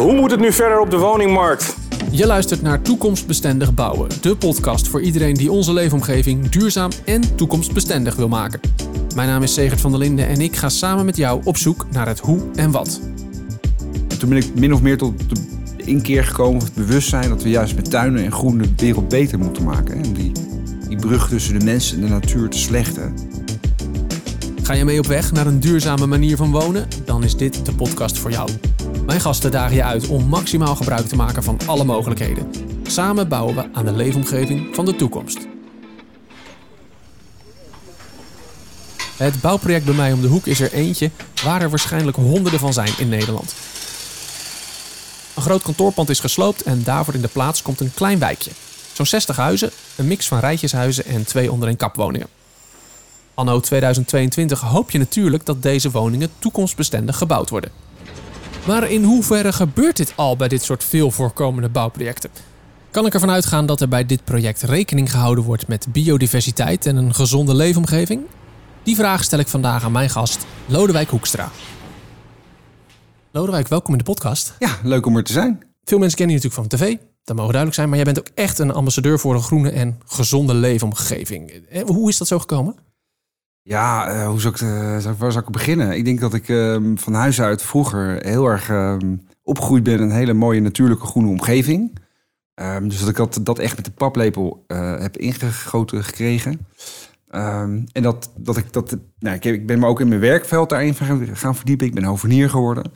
Hoe moet het nu verder op de woningmarkt? Je luistert naar Toekomstbestendig Bouwen, de podcast voor iedereen die onze leefomgeving duurzaam en toekomstbestendig wil maken. Mijn naam is Segert van der Linden en ik ga samen met jou op zoek naar het hoe en wat. Toen ben ik min of meer tot de inkeer gekomen, het bewustzijn dat we juist met tuinen en groen de wereld beter moeten maken. En die, die brug tussen de mensen en de natuur te slechten. Ga je mee op weg naar een duurzame manier van wonen? Dan is dit de podcast voor jou. Mijn gasten dagen je uit om maximaal gebruik te maken van alle mogelijkheden. Samen bouwen we aan de leefomgeving van de toekomst. Het bouwproject bij mij om de hoek is er eentje waar er waarschijnlijk honderden van zijn in Nederland. Een groot kantoorpand is gesloopt en daarvoor in de plaats komt een klein wijkje. Zo'n 60 huizen, een mix van rijtjeshuizen en twee onder een kapwoningen. Anno 2022 hoop je natuurlijk dat deze woningen toekomstbestendig gebouwd worden. Maar in hoeverre gebeurt dit al bij dit soort veel voorkomende bouwprojecten? Kan ik ervan uitgaan dat er bij dit project rekening gehouden wordt met biodiversiteit en een gezonde leefomgeving? Die vraag stel ik vandaag aan mijn gast, Lodewijk Hoekstra. Lodewijk, welkom in de podcast. Ja, leuk om er te zijn. Veel mensen kennen je natuurlijk van tv, dat mogen duidelijk zijn, maar jij bent ook echt een ambassadeur voor een groene en gezonde leefomgeving. Eh, Hoe is dat zo gekomen? Ja, eh, hoe zou ik, eh, waar zou ik beginnen? Ik denk dat ik ehm, van huis uit vroeger heel erg ehm, opgegroeid ben in een hele mooie natuurlijke groene omgeving. Ehm, dus dat ik dat, dat echt met de paplepel eh, heb ingegoten gekregen. En dat, dat ik dat. Nou, ik, ben me ook in mijn werkveld daarin gaan- verdiepen. Ik ben hovenier geworden.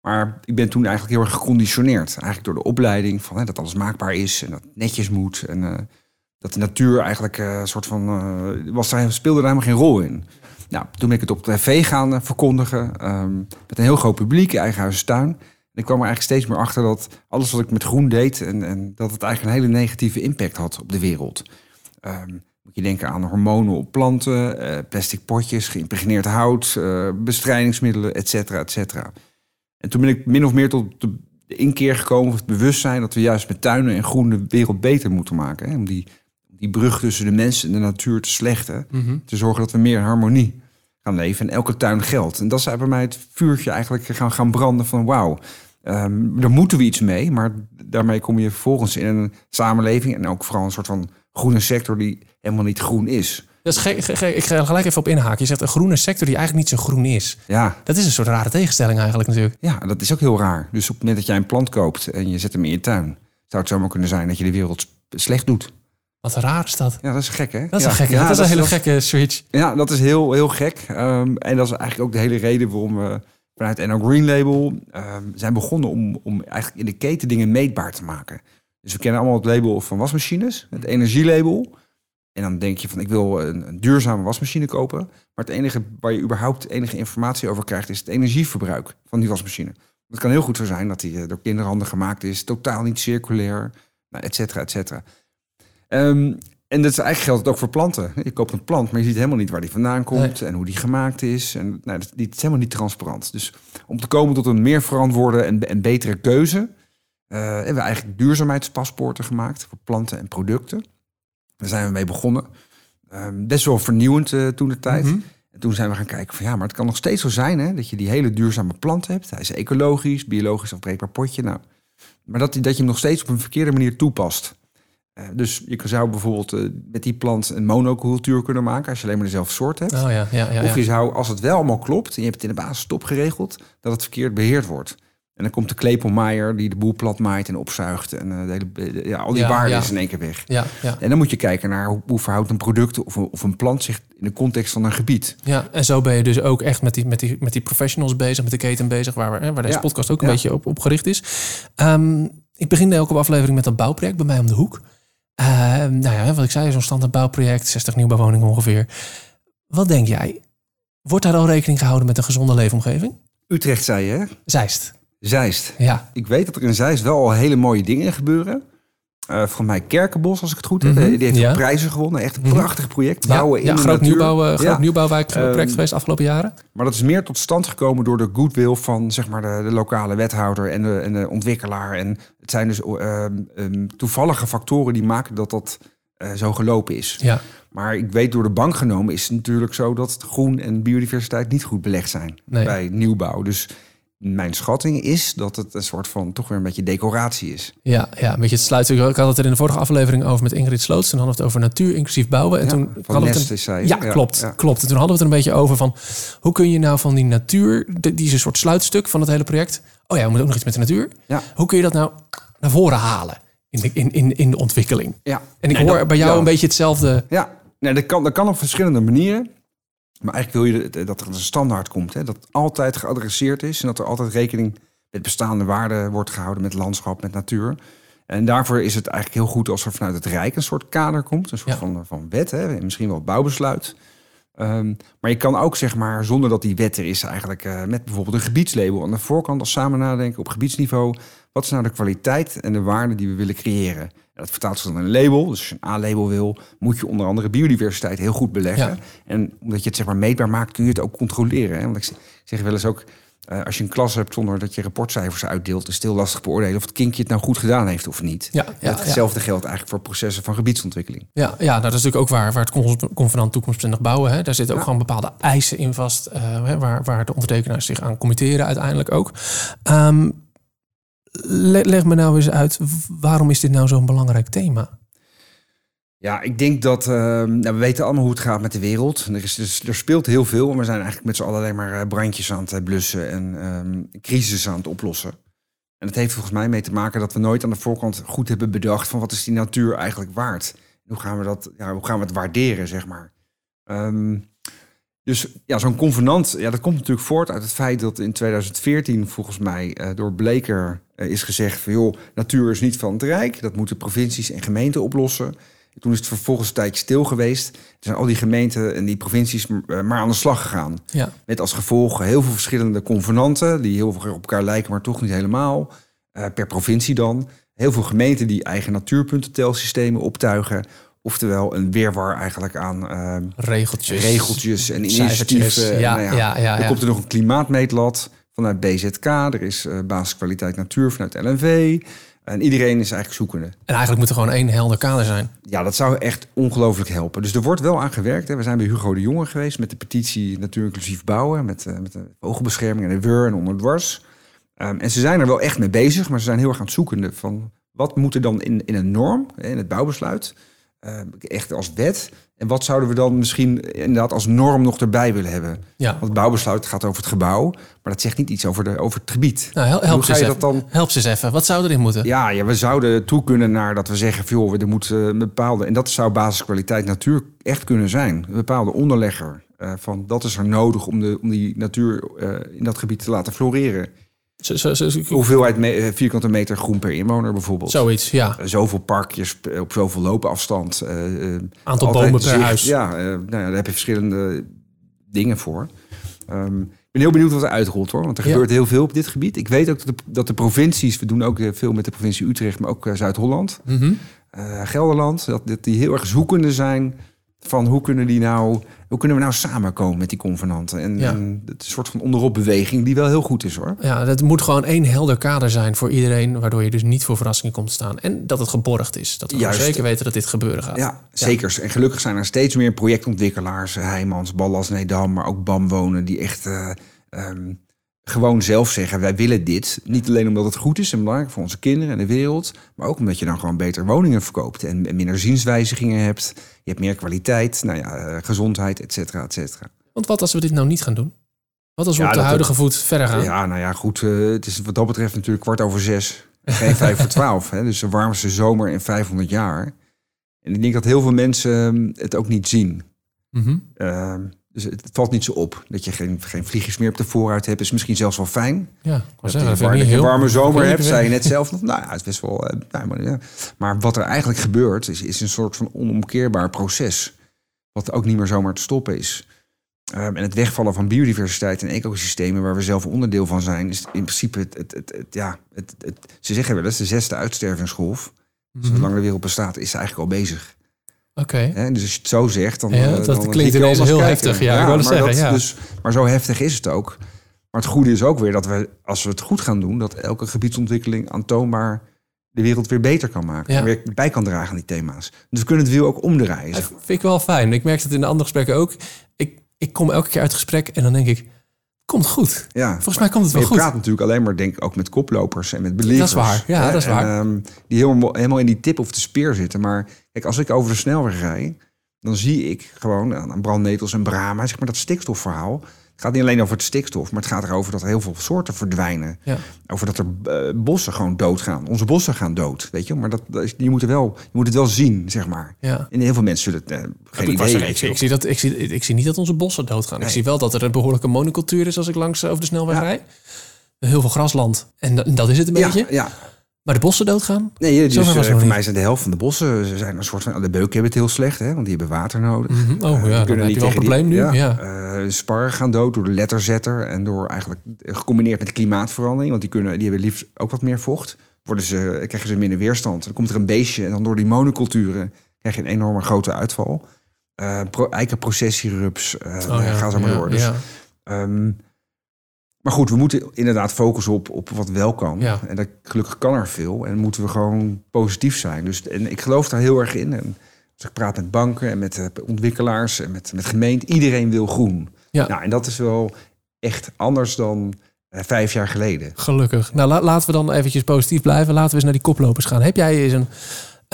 Maar ik ben toen eigenlijk heel erg geconditioneerd. Eigenlijk door de opleiding van hè, dat alles maakbaar is en dat netjes moet. En dat de natuur eigenlijk eh, een soort van. eh, was daar, speelde daar helemaal geen rol in. Nou, toen ben ik het op tv gaan eh, verkondigen. ehm, met een heel groot publiek, eigen huis tuin. En ik kwam er eigenlijk steeds meer achter dat alles wat ik met groen deed. En, en dat het eigenlijk een hele negatieve impact had op de wereld. Ehm, moet je denken aan hormonen op planten, eh, plastic potjes, geïmpregneerd hout, eh, bestrijdingsmiddelen, et cetera, et cetera. En toen ben ik min of meer tot de de inkeer gekomen, of het bewustzijn dat we juist met tuinen en groen de wereld beter moeten maken. Hè? Om die, die brug tussen de mensen en de natuur te slechten. Te zorgen dat we meer harmonie gaan leven. En elke tuin geldt. En dat is bij mij het vuurtje eigenlijk gaan, gaan branden van wauw. ehm, daar moeten we iets mee. Maar daarmee kom je vervolgens in een samenleving. En ook vooral een soort van groene sector die helemaal niet groen is. Dat is ik ga er gelijk even op inhaken. Je zegt een groene sector die eigenlijk niet zo groen is. Ja, Dat is een soort rare tegenstelling eigenlijk natuurlijk. ja, dat is ook heel raar. Dus op het moment dat jij een plant koopt en je zet hem in je tuin... zou het zomaar kunnen zijn dat je de wereld slecht doet. Wat raar is dat. Ja, dat is gek, hè? Dat is ja. een gekke, Ja, dat is een hele dat- gekke switch. Ja, dat is heel, heel gek. Ehm, en dat is eigenlijk ook de hele reden waarom we vanuit NL Green Label ehm, zijn begonnen om, om eigenlijk in de keten dingen meetbaar te maken. Dus we kennen allemaal het label van wasmachines, het energielabel. En dan denk je van ik wil een, een duurzame wasmachine kopen. Maar het enige waar je überhaupt enige informatie over krijgt is het energieverbruik van die wasmachine. Het kan heel goed zo zijn dat die eh, door kinderhanden gemaakt is, totaal niet circulair, nou, et cetera, et cetera. Ehm, en dat is eigenlijk geldt het ook voor planten. Je koopt een plant, maar je ziet helemaal niet waar die vandaan komt en hoe die gemaakt is. En nou, dat, die, het is helemaal niet transparant. Dus om te komen tot een meer verantwoorde en, en betere keuze, eh, hebben we eigenlijk duurzaamheidspaspoorten gemaakt voor planten en producten. Daar zijn we mee begonnen. Ehm, best wel vernieuwend eh, toen de tijd. Mhm. En toen zijn we gaan kijken van ja, maar het kan nog steeds zo zijn hè, dat je die hele duurzame plant hebt. Hij is ecologisch, biologisch afbreekbaar potje. Nou, maar dat, dat je hem nog steeds op een verkeerde manier toepast. Eh, dus je zou bijvoorbeeld eh, met die plant een monocultuur kunnen maken als je alleen maar dezelfde soort hebt. Oh ja, ja, ja. ja. Of je zou, als het wel allemaal klopt en je hebt het in de basis top geregeld, dat het verkeerd beheerd wordt. En dan komt de klepelmaaier die de boel plat maait en opzuigt. En eh, de hele, ja, al die waarde is in één keer weg. Ja, ja, En dan moet je kijken naar hoe, hoe verhoudt een product of een, of een plant zich in de context van een gebied. ja. En zo ben je dus ook echt met die, met die, met die professionals bezig, met de keten bezig, waar, we, hè, waar deze podcast ook een beetje op, op gericht is. Ehm, ik begin elke aflevering met een bouwproject bij mij om de hoek. Ehm, nou ja, wat ik zei, zo'n standaard bouwproject, 60 nieuwbouwwoningen ongeveer. Wat denk jij? Wordt daar al rekening gehouden met een gezonde leefomgeving? Utrecht zei je, hè? Zeist. Zeist. Ja. Ik weet dat er in Zeist wel al hele mooie dingen gebeuren. Eh van mij Kerkenbos, als ik het goed heb. Mhm, Die heeft ja. prijzen gewonnen. Echt een Mhm. prachtig project. Bouwen ja, in ja, de groot, natuur. nieuwbouw, eh, groot Ja. nieuwbouwwijkproject Ehm, geweest de afgelopen jaren. Maar dat is meer tot stand gekomen door de goodwill van zeg maar, de, de lokale wethouder en de, en de ontwikkelaar. En het zijn dus ehm, ehm, toevallige factoren die maken dat dat eh, zo gelopen is. Ja. Maar ik weet door de bank genomen is het natuurlijk zo dat groen en biodiversiteit niet goed belegd zijn Nee. bij nieuwbouw. Dus mijn schatting is dat het een soort van toch weer een beetje decoratie is. Ja, ja, een beetje het sluiten. Ik had het er in de vorige aflevering over met Ingrid Sloots. Toen hadden we het over natuur inclusief bouwen. En Ja, toen van hadden we het Nest een- is zij, Ja, ja, klopt, ja. klopt. En toen hadden we het er een beetje over van... hoe kun je nou van die natuur, die is een soort sluitstuk van het hele project... oh ja, we moeten ook nog iets met de natuur. Ja. Hoe kun je dat nou naar voren halen in de, in, in, in de ontwikkeling? Ja. En ik Nee, hoor dat- bij jou ja. een beetje hetzelfde... Ja, nee, dat, kan, dat kan op verschillende manieren. Maar eigenlijk wil je dat- dat er een standaard komt. Hè? Dat altijd geadresseerd is. En dat er altijd rekening met bestaande waarden wordt gehouden. Met landschap, met natuur. En daarvoor is het eigenlijk heel goed als er vanuit het Rijk een soort kader komt. Een soort Ja. van, van wet. Hè? Misschien wel bouwbesluit. Ehm, maar je kan ook, zeg maar, zonder dat die wet er is, eigenlijk eh, met bijvoorbeeld een gebiedslabel aan de voorkant als samen nadenken op gebiedsniveau. Wat is nou de kwaliteit en de waarde die we willen creëren? En dat vertaalt zich dan in een label. Dus als je een A-label wil, moet je onder andere biodiversiteit heel goed beleggen. Ja. En omdat je het zeg maar meetbaar maakt, kun je het ook controleren. Hè? Want ik zeg wel eens ook, eh, als je een klas hebt zonder dat je rapportcijfers uitdeelt, is het heel lastig beoordelen of het kindje het nou goed gedaan heeft of niet. Ja, hetzelfde geldt eigenlijk voor processen van gebiedsontwikkeling. Ja, ja nou, dat is natuurlijk ook waar, waar het con- convenant toekomstbestendig bouwen. Hè. Daar zitten ook Ja. gewoon bepaalde eisen in vast, eh, waar, waar de ondertekenaars zich aan committeren uiteindelijk ook. Ehm, le- leg me nou eens uit, waarom is dit nou zo'n belangrijk thema? Ja, ik denk dat ehm, nou, we weten allemaal hoe het gaat met de wereld. Er, is, dus, er speelt heel veel. En we zijn eigenlijk met z'n allen alleen maar eh, brandjes aan het eh, blussen en ehm crisis aan het oplossen. En dat heeft volgens mij mee te maken dat we nooit aan de voorkant goed hebben bedacht van wat is die natuur eigenlijk waard. Hoe gaan we dat, ja, hoe gaan we het waarderen, zeg maar. Ehm, dus ja, zo'n convenant, ja, dat komt natuurlijk voort uit het feit dat in 2014 volgens mij eh, door Bleker is gezegd van joh, natuur is niet van het Rijk. Dat moeten provincies en gemeenten oplossen. Toen is het vervolgens een tijdje stil geweest. Er zijn al die gemeenten en die provincies eh, maar aan de slag gegaan. Ja, Met als gevolg heel veel verschillende convenanten... die heel veel op elkaar lijken, maar toch niet helemaal. Eh, per provincie dan. Heel veel gemeenten die eigen natuurpuntentelsystemen optuigen. Oftewel een weerwar eigenlijk aan eh, regeltjes. regeltjes en initiatieven. Ja, Nou ja, ja, Dan ja. komt er nog een klimaatmeetlat vanuit BZK. Er is basiskwaliteit natuur vanuit LNV. En iedereen is eigenlijk zoekende. En eigenlijk moet er gewoon één helder kader zijn. Ja, dat zou echt ongelooflijk helpen. Dus er wordt wel aan gewerkt. Hè. We zijn bij Hugo de Jonge geweest met de petitie Natuur Inclusief Bouwen. Met, eh, met de vogelbescherming en de WUR en onderdwars. Ehm, en ze zijn er wel echt mee bezig, maar ze zijn heel erg aan het zoekende van wat moet er dan in, in een norm, in het bouwbesluit, eh, echt als wet. En wat zouden we dan misschien inderdaad als norm nog erbij willen hebben? Ja. Want het bouwbesluit gaat over het gebouw, maar dat zegt niet iets over, de, over het gebied. Nou, hel- help ze dat dan Help ze eens even. Wat zou erin moeten? ja, ja, we zouden toe kunnen naar dat we zeggen... Van, joh, er moet eh, een bepaalde... en dat zou basiskwaliteit natuur echt kunnen zijn. Een bepaalde onderlegger eh, van dat is er nodig... om, de, om die natuur eh, in dat gebied te laten floreren. Zo- zo- zo- Hoeveelheid me- eh, vierkante meter groen per inwoner bijvoorbeeld. Zoiets, ja. Eh, Zoveel parkjes p- op zoveel loopafstand. eh, eh, Aantal bomen per huis. Ja, eh, nou ja, daar heb je verschillende dingen voor. Ehm, ik ben heel benieuwd wat er uitrolt hoor. Want er Ja. gebeurt heel veel op dit gebied. Ik weet ook dat de, dat de provincies, we doen ook eh, veel met de provincie Utrecht, maar ook eh, Zuid-Holland, eh, Gelderland, dat, dat die heel erg zoekende zijn van hoe kunnen die nou, hoe kunnen we nou samenkomen met die convenanten. En, Ja. en het soort van onderopbeweging die wel heel goed is hoor. Ja, dat moet gewoon één helder kader zijn voor iedereen, waardoor je dus niet voor verrassingen komt te staan. En dat het geborgd is. Dat we Juist. zeker weten dat dit gebeuren gaat. Ja, zeker. En gelukkig zijn er steeds meer projectontwikkelaars, Heijmans, Ballas, Nedam, maar ook BAM wonen, die echt eh, ehm, gewoon zelf zeggen: wij willen dit. Niet alleen omdat het goed is en belangrijk voor onze kinderen en de wereld, maar ook omdat je dan gewoon beter woningen verkoopt en, minder zienswijzigingen hebt. Je hebt meer kwaliteit, nou ja, eh, gezondheid, et cetera, et cetera. Want wat als we dit nou niet gaan doen? Wat als we Ja, op de dat- huidige voet verder gaan? Ja, nou ja, goed. eh, het is wat dat betreft natuurlijk kwart over zes. Geen vijf voor twaalf. Hè? Dus de warmste zomer in 500 jaar. En ik denk dat heel veel mensen ehm, het ook niet zien. Ehm, dus het valt niet zo op dat je geen, geen vliegjes meer op de vooruit hebt. Is misschien zelfs wel fijn. Ja, Dat je een warme, heel- warme zomer hebt, zei je net zelf nog. Nou ja, het is best wel... eh, nou, maar, ja. maar wat er eigenlijk gebeurt, is, is een soort van onomkeerbaar proces. Wat ook niet meer zomaar te stoppen is. Ehm, en het wegvallen van biodiversiteit en ecosystemen, waar we zelf onderdeel van zijn, is in principe het, het, het, het- ja, het, het, ze zeggen wel eens de zesde uitstervingsgolf. Mhm. Zolang de wereld bestaat, is ze eigenlijk al bezig. Oké. Dus als je het zo zegt, dan, Ja, eh, dat dan klinkt ineens heel heftig. Ja, ik maar, zeggen, ja. dus, maar zo heftig is het ook. Maar het goede is ook weer dat we, als we het goed gaan doen, dat elke gebiedsontwikkeling aantoonbaar de wereld weer beter kan maken. Ja. En weer bij kan dragen aan die thema's. Dus we kunnen het wiel ook omdraaien. Dat vind ik wel fijn. Ik merk het in de andere gesprekken ook. Ik, ik kom elke keer uit het gesprek en dan denk ik... Komt goed. Ja. Volgens mij komt het wel je goed. praat natuurlijk alleen maar, denk ik, ook met koplopers en met believers. Dat is waar. Ja, hè? dat is waar. En, ehm, die helemaal, helemaal in die tip of de speer zitten. Maar kijk, als ik over de snelweg rijd, dan zie ik gewoon aan brandnetels en brama, zeg maar dat stikstofverhaal. Gaat niet alleen over het stikstof, maar het gaat erover dat er heel veel soorten verdwijnen. Ja. Over dat er eh, bossen gewoon doodgaan. Onze bossen gaan dood, weet je. Maar dat, je, moet wel, je moet het wel zien, zeg maar. Ja. En heel veel mensen zullen het eh, geen idee er- ik, zie, hebben. ik, zie dat, ik, zie, ik zie niet dat onze bossen doodgaan. Ik zie wel dat er een behoorlijke monocultuur is als ik langs eh, over de snelweg Ja. rijd. Heel veel grasland. En dat, dat is het een Ja, beetje. ja, Maar de bossen doodgaan? Nee, dus, nog voor niet. mij zijn de helft van de bossen ze zijn een soort van. De beuken hebben het heel slecht, hè, want die hebben water nodig. Mhm. Oh Eh, ja, dan kunnen heb je wel een die- probleem nu. Ja, Ja. eh, sparren gaan dood door de letterzetter en door eigenlijk gecombineerd met de klimaatverandering, want die kunnen, die hebben liefst ook wat meer vocht. Worden ze, krijgen ze minder weerstand. Dan komt er een beestje en dan door die monoculturen krijg je een enorme grote uitval. Eh pro, eikenprocessierups, Oh ja, ga zo maar ja, door. Dus, ja. Maar goed, we moeten inderdaad focussen op, op wat wel kan. Ja. En dat, gelukkig kan er veel. En moeten we gewoon positief zijn. Dus, en ik geloof daar heel erg in. En als ik praat met banken en met eh, ontwikkelaars en met, met gemeenten, iedereen wil groen. Ja. Nou, en dat is wel echt anders dan eh, vijf jaar geleden. Gelukkig. Nou, la- laten we dan eventjes positief blijven. Laten we eens naar die koplopers gaan. Heb jij eens een,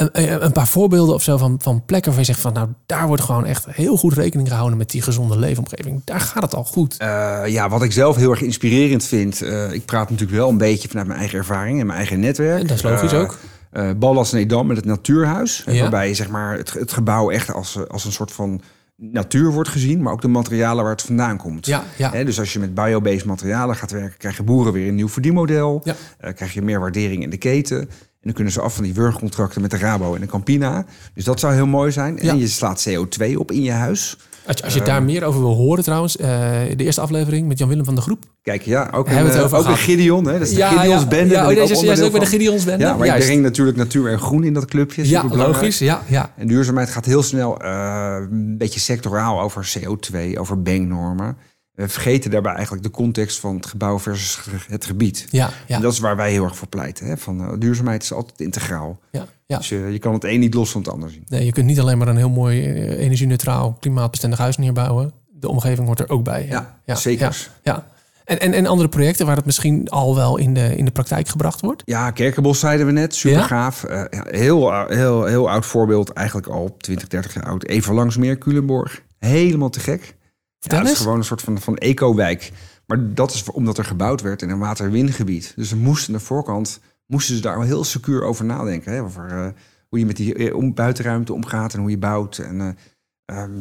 een, een paar voorbeelden of zo van, van plekken waar je zegt van... nou, daar wordt gewoon echt heel goed rekening gehouden met die gezonde leefomgeving. Daar gaat het al goed. Eh, ja, wat ik zelf heel erg inspirerend vind. eh, ik praat natuurlijk wel een beetje vanuit mijn eigen ervaring en mijn eigen netwerk. En dat is logisch Eh, ook. eh Ballas Nedam met het Natuurhuis. Ja. Waarbij zeg maar, het, het gebouw echt als, als een soort van natuur wordt gezien. Maar ook de materialen waar het vandaan komt. Ja, ja. Hè, dus als je met biobased materialen gaat werken... krijgen boeren weer een nieuw verdienmodel. Ja. Krijg je meer waardering in de keten. En dan kunnen ze af van die wurgcontracten met de Rabo en de Campina. Dus dat zou heel mooi zijn. Ja. En je slaat CO2 op in je huis. Als je, als je daar meer over wil horen trouwens, eh, de eerste aflevering met Jan-Willem van de Groep. Kijk, ja, ook, Hebben een, we het eh, over ook een. Gideon. Hè? Dat is de Gideons bende. Ja, oh, ook onderdeel ook bij de. Gideons bende. Ja, maar Juist. ik breng natuurlijk natuur en groen in dat clubje. Ja, logisch. Ja, ja. En duurzaamheid gaat heel snel eh, een beetje sectoraal over CO2, over banknormen. We vergeten daarbij eigenlijk de context van het gebouw versus het gebied. Ja, ja, En dat is waar wij heel erg voor pleiten. Hè? Van, eh, duurzaamheid is altijd integraal. ja, ja. Dus je kan het een niet los van het ander zien. Nee, je kunt niet alleen maar een heel mooi eh, energie-neutraal, klimaatbestendig huis neerbouwen. De omgeving hoort er ook bij. hè? Ja, zeker. Ja, ja. En, en, en andere projecten waar het misschien al wel in de, in de praktijk gebracht wordt? Ja, Kerkenbos zeiden we net, super Ja? gaaf. Eh, ja, heel, heel, heel oud voorbeeld, eigenlijk al 20, 30 jaar oud. Even langs meer, Culemborg. Helemaal te gek. Ja, het is gewoon een soort van, van eco-wijk. Maar dat is omdat er gebouwd werd in een waterwingebied. Dus ze moesten aan de voorkant, moesten ze daar wel heel secuur over nadenken. Hè? Over eh, hoe je met die eh, om, buitenruimte omgaat en hoe je bouwt. En, eh, ehm,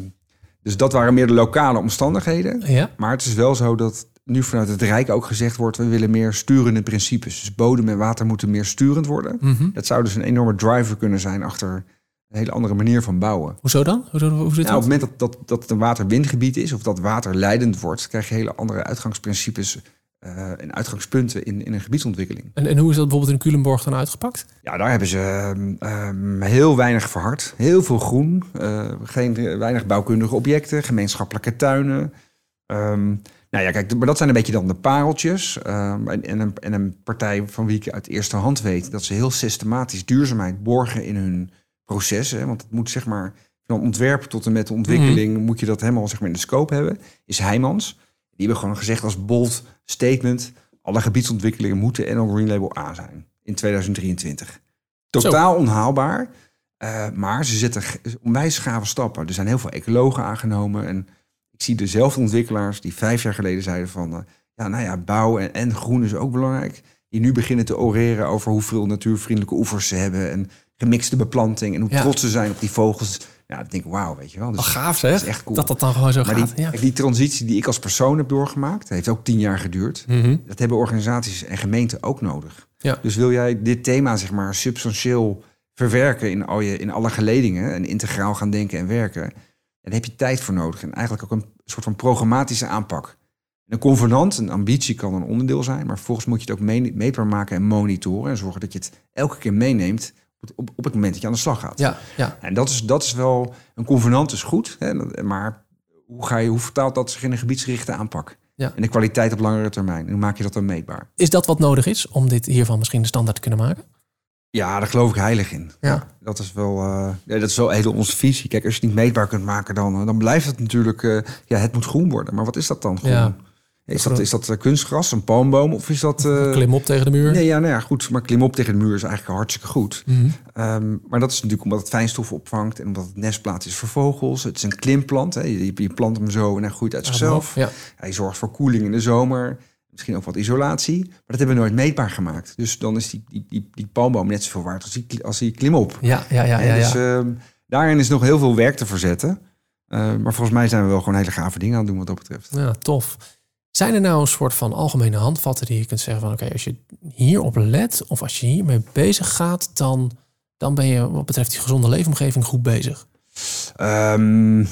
dus dat waren meer de lokale omstandigheden. Ja, Maar het is wel zo dat nu vanuit het Rijk ook gezegd wordt... we willen meer sturende principes. Dus bodem en water moeten meer sturend worden. Mhm. Dat zou dus een enorme driver kunnen zijn achter een hele andere manier van bouwen. Hoezo dan? Hoezo, hoe zit Nou, op het moment dat, dat, dat het een waterwindgebied is of dat water leidend wordt, krijg je hele andere uitgangsprincipes eh, en uitgangspunten in, in een gebiedsontwikkeling. En, en hoe is dat bijvoorbeeld in Culemborg dan uitgepakt? Ja, daar hebben ze ehm, ehm, heel weinig verhard. Heel veel groen, eh, geen, weinig bouwkundige objecten, gemeenschappelijke tuinen. Ehm, nou ja, kijk, maar dat zijn een beetje dan de pareltjes. En, en, een, en een partij van wie ik uit eerste hand weet dat ze heel systematisch duurzaamheid borgen in hun processen. hè, Want het moet zeg maar van ontwerp tot en met de ontwikkeling moet je dat helemaal zeg maar in de scope hebben. Is Heijmans. Die hebben gewoon gezegd als bold statement: alle gebiedsontwikkelingen moeten NL Green Label A zijn in 2023. Totaal onhaalbaar. eh, maar ze zetten onwijs gave stappen. Er zijn heel veel ecologen aangenomen. En ik zie dezelfde ontwikkelaars die vijf jaar geleden zeiden van... eh, ja, nou ja, bouw en, en groen is ook belangrijk. Die nu beginnen te oreren over hoeveel natuurvriendelijke oevers ze hebben... en gemixte beplanting en hoe Ja. trots ze zijn op die vogels. Ja, ik denk wauw, weet je wel. Dus gaaf dat zeg, is echt cool. dat dat dan gewoon zo maar gaat. die, ja. die transitie die ik als persoon heb doorgemaakt... heeft ook tien jaar geduurd. Mhm. Dat hebben organisaties en gemeenten ook nodig. Ja. Dus wil jij dit thema zeg maar substantieel verwerken in, al je, in alle geledingen en integraal gaan denken en werken, dan heb je tijd voor nodig en eigenlijk ook een soort van programmatische aanpak. Een convenant, een ambitie kan een onderdeel zijn, maar vervolgens moet je het ook mee- meetbaar maken en monitoren en zorgen dat je het elke keer meeneemt op, het- op, op het moment dat je aan de slag gaat. Ja, ja. En dat is, dat is wel, een convenant is goed, hè, maar hoe, ga je, hoe vertaalt dat zich in een gebiedsgerichte aanpak? Ja. En de kwaliteit op langere termijn. En hoe maak je dat dan meetbaar? Is dat wat nodig is om dit hiervan misschien de standaard te kunnen maken? Ja, daar geloof ik heilig in. Ja. Dat is wel, eh, ja, dat is wel hele onze visie. Kijk, als je het niet meetbaar kunt maken, dan, eh, dan blijft het natuurlijk, eh, ja, het moet groen worden. Maar wat is dat dan groen? Ja. Is dat, is dat eh, kunstgras, een palmboom of is dat... eh, Klim op tegen de muur. Nee, ja, nou ja, goed. Maar klim op tegen de muur is eigenlijk hartstikke goed. Mhm. Ehm, maar dat is natuurlijk omdat het fijnstof opvangt en omdat het nestplaats is voor vogels. Het is een klimplant. Hè. Je, je plant hem zo en hij groeit uit zichzelf. Ja. Hij zorgt voor koeling in de zomer. Misschien ook wat isolatie. Maar dat hebben we nooit meetbaar gemaakt. Dus dan is die, die, die, die palmboom net zoveel waard als die, als die klimop. Ja, ja, ja, ja. Ja. Dus ehm, daarin is nog heel veel werk te verzetten. Eh, maar volgens mij zijn we wel gewoon hele gave dingen aan het doen wat dat betreft. Ja, tof. Zijn er nou een soort van algemene handvatten die je kunt zeggen van oké, als je hierop let of als je hiermee bezig gaat, dan, dan ben je wat betreft die gezonde leefomgeving goed bezig. Ehm,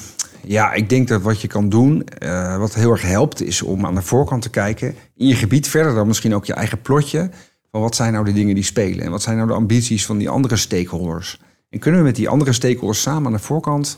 ja, ik denk dat wat je kan doen, eh, wat heel erg helpt, is om aan de voorkant te kijken in je gebied verder dan misschien ook je eigen plotje. Van wat zijn nou de dingen die spelen en wat zijn nou de ambities van die andere stakeholders? En kunnen we met die andere stakeholders samen aan de voorkant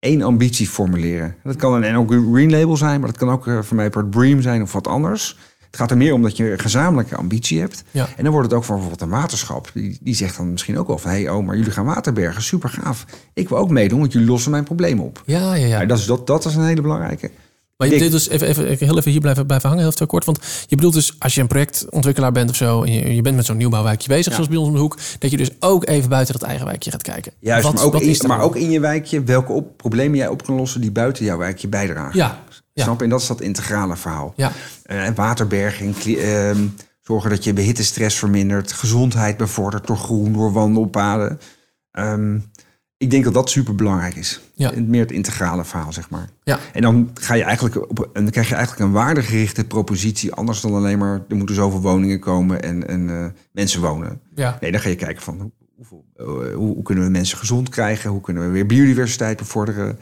één ambitie formuleren? Dat kan een NL Green Label zijn, maar dat kan ook eh, voor mij part Bream zijn of wat anders. Het gaat er meer om dat je een gezamenlijke ambitie hebt. Ja. En dan wordt het ook voor bijvoorbeeld een waterschap. Die, die zegt dan misschien ook wel van... hé, hey, oh, maar jullie gaan waterbergen, super gaaf. Ik wil ook meedoen, want jullie lossen mijn probleem op. Ja, ja, ja. Ja, dat, is, dat, dat is een hele belangrijke. Maar je dit dus even, even, heel even hier blijven, blijven hangen, heel even kort. Want je bedoelt dus, als je een projectontwikkelaar bent of zo... en je, je bent met zo'n nieuwbouwwijkje bezig, zoals bij ons om de hoek... dat je dus ook even buiten dat eigen wijkje gaat kijken. Juist, Wat- maar, ook in, maar ook in je wijkje... welke op, problemen jij op kan lossen die buiten jouw wijkje bijdragen. Ja, ja. Snap je? En dat is dat integrale verhaal. ja. Eh, waterberging, ehm, zorgen dat je behittestress vermindert... gezondheid bevordert door groen, door wandelpaden. Ehm, ik denk dat dat super belangrijk is. Ja. Meer het integrale verhaal, zeg maar. Ja. En dan, ga je eigenlijk op, en dan krijg je eigenlijk een waardegerichte propositie... anders dan alleen maar er moeten zoveel woningen komen en, en eh, mensen wonen. ja. Nee, dan ga je kijken van hoeveel, eh, hoe, hoe kunnen we mensen gezond krijgen? Hoe kunnen we weer biodiversiteit bevorderen?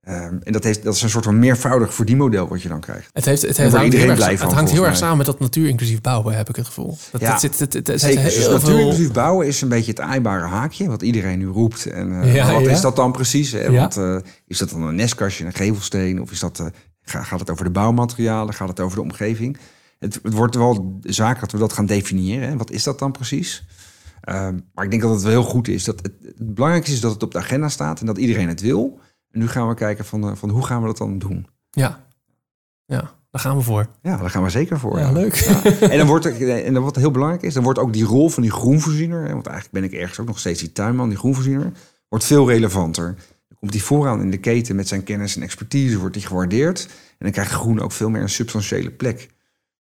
Ehm, en dat, heeft, dat is een soort van meervoudig verdienmodel wat je dan krijgt. Het, heeft, het, heeft, hangt iedereen heel erg, blij het van, hangt heel erg samen met dat natuur-inclusief bouwen, heb ik het gevoel. Dat, Ja. dat zit, Dus heel veel- natuurinclusief bouwen is een beetje het aaibare haakje, wat iedereen nu roept. En eh, Ja, wat ja. is dat dan precies? Hè? Want, eh, is dat dan een nestkastje, een gevelsteen? Of is dat, eh, ga- gaat het over de bouwmaterialen? Gaat het over de omgeving? Het, het wordt wel de zaak dat we dat gaan definiëren. Hè? Wat is dat dan precies? Ehm, maar ik denk dat het wel heel goed is. Dat het, het belangrijkste is dat het op de agenda staat en dat iedereen het wil. En nu gaan we kijken van, eh, van hoe gaan we dat dan doen? Ja. ja, daar gaan we voor. Ja, daar gaan we zeker voor. Ja, leuk. En dan wordt er, en dan wat heel belangrijk is, dan wordt ook die rol van die groenvoorziener, hè, want eigenlijk ben ik ergens ook nog steeds die tuinman, die groenvoorziener, wordt veel relevanter. Dan komt hij vooraan in de keten met zijn kennis en expertise, wordt hij gewaardeerd. En dan krijgt groen ook veel meer een substantiële plek.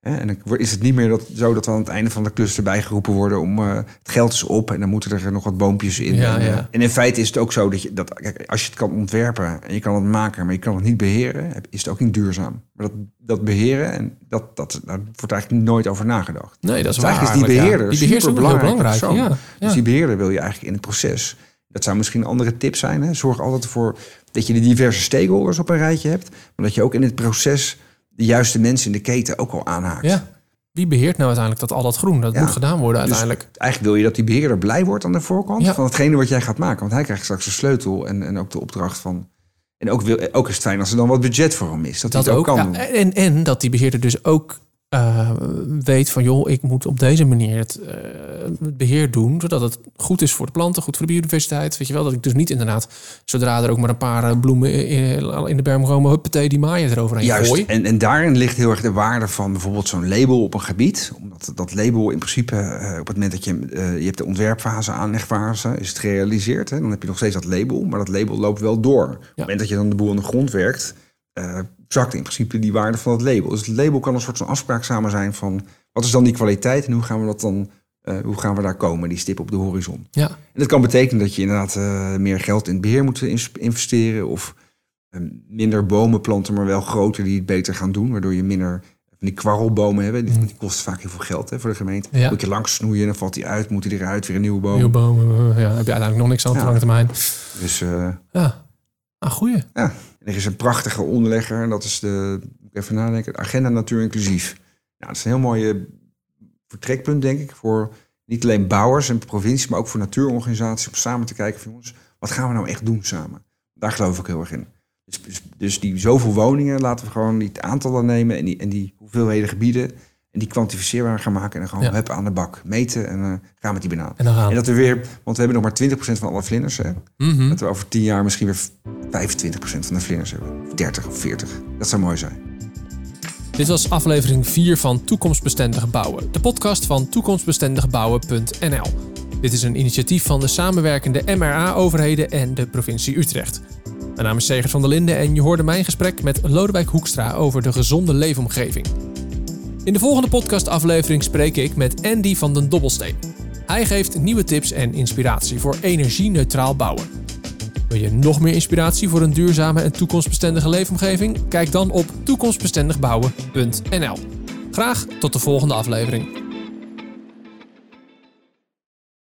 En dan is het niet meer dat, zo dat we aan het einde van de klus erbij geroepen worden om eh, het geld is op en dan moeten er nog wat boompjes in. Ja, en, eh, ja. en in feite is het ook zo dat, je, dat kijk, als je het kan ontwerpen en je kan het maken, maar je kan het niet beheren, is het ook niet duurzaam. Maar dat, dat beheren, en dat, dat, daar wordt eigenlijk nooit over nagedacht. Nee, dat is Dus waar. eigenlijk is die beheerder ja. Die beheerder belangrijk. persoon. Ja, Dus die beheerder wil je eigenlijk in het proces. Dat zou misschien een andere tip zijn. Hè? Zorg altijd ervoor dat je de diverse stakeholders op een rijtje hebt. Maar dat je ook in het proces de juiste mensen in de keten ook al aanhaakt. ja. Wie beheert nou uiteindelijk dat al dat groen? Dat Ja. moet gedaan worden Dus uiteindelijk. eigenlijk wil je dat die beheerder blij wordt aan de voorkant Ja. van hetgene wat jij gaat maken. Want hij krijgt straks de sleutel en, en ook de opdracht van. En ook, wil, ook is het fijn als er dan wat budget voor hem is. Dat, dat hij het ook, kan ja, doen. en, en dat die beheerder dus ook eh, weet van... joh, ik moet op deze manier het, eh, het beheer doen... zodat het goed is voor de planten, goed voor de biodiversiteit. Weet je wel, dat ik dus niet inderdaad... zodra er ook maar een paar eh, bloemen in, in de berm komen... huppatee, die maaien eroverheen Juist, gooi. en, en daarin ligt heel erg de waarde van bijvoorbeeld zo'n label op een gebied. Omdat dat label in principe, op het moment dat je, je hebt de ontwerpfase, aanlegfase, is het gerealiseerd. Hè, dan heb je nog steeds dat label, maar dat label loopt wel door. Op het moment dat je dan de boel aan de grond werkt, zakt in principe die waarde van het label. Dus het label kan een soort van afspraak samen zijn van wat is dan die kwaliteit en hoe gaan we dat dan, eh, hoe gaan we daar komen, die stip op de horizon. Ja, En dat kan betekenen dat je inderdaad eh, meer geld in het beheer moet ins- investeren. Of eh, minder bomen planten, maar wel groter die het beter gaan doen. Waardoor je minder van die kwarrelbomen hebt. Die, die kosten vaak heel veel geld hè, voor de gemeente. Mhm. Ja. Moet je langs snoeien, dan valt die uit. Moet die eruit, weer een nieuwe boom. nieuwe bomen. eh, Ja, heb je uiteindelijk nog niks aan op Ja. lange termijn. Dus eh, Ja, ah, goeie. ja, Er is een prachtige onderlegger. En dat is de, even nadenken, Agenda Natuur Inclusief. Nou, dat is een heel mooi vertrekpunt, denk ik, voor niet alleen bouwers en provincies, maar ook voor natuurorganisaties om samen te kijken van jongens, wat gaan we nou echt doen samen? Daar geloof ik heel erg in. Dus, dus, dus die zoveel woningen, laten we gewoon die aantallen nemen en die, en die hoeveelheden gebieden en die kwantificeerbaar gaan maken en dan gewoon Ja. hup aan de bak meten en eh, gaan met die banaan. En dan gaan. En dat we weer, want we hebben nog maar 20% van alle vlinders. Hè? Mhm. Dat we over 10 jaar misschien weer 25% van de vlinders hebben. Of 30 of 40. Dat zou mooi zijn. Dit was aflevering 4 van Toekomstbestendig Bouwen, de podcast van toekomstbestendigbouwen.nl. Dit is een initiatief van de samenwerkende MRA-overheden en de provincie Utrecht. Mijn naam is Segert van der Linden en je hoorde mijn gesprek met Lodewijk Hoekstra over de gezonde leefomgeving. In de volgende podcastaflevering spreek ik met Andy van den Dobbelsteen. Hij geeft nieuwe tips en inspiratie voor energie-neutraal bouwen. Wil je nog meer inspiratie voor een duurzame en toekomstbestendige leefomgeving? Kijk dan op toekomstbestendigbouwen.nl. Graag tot de volgende aflevering.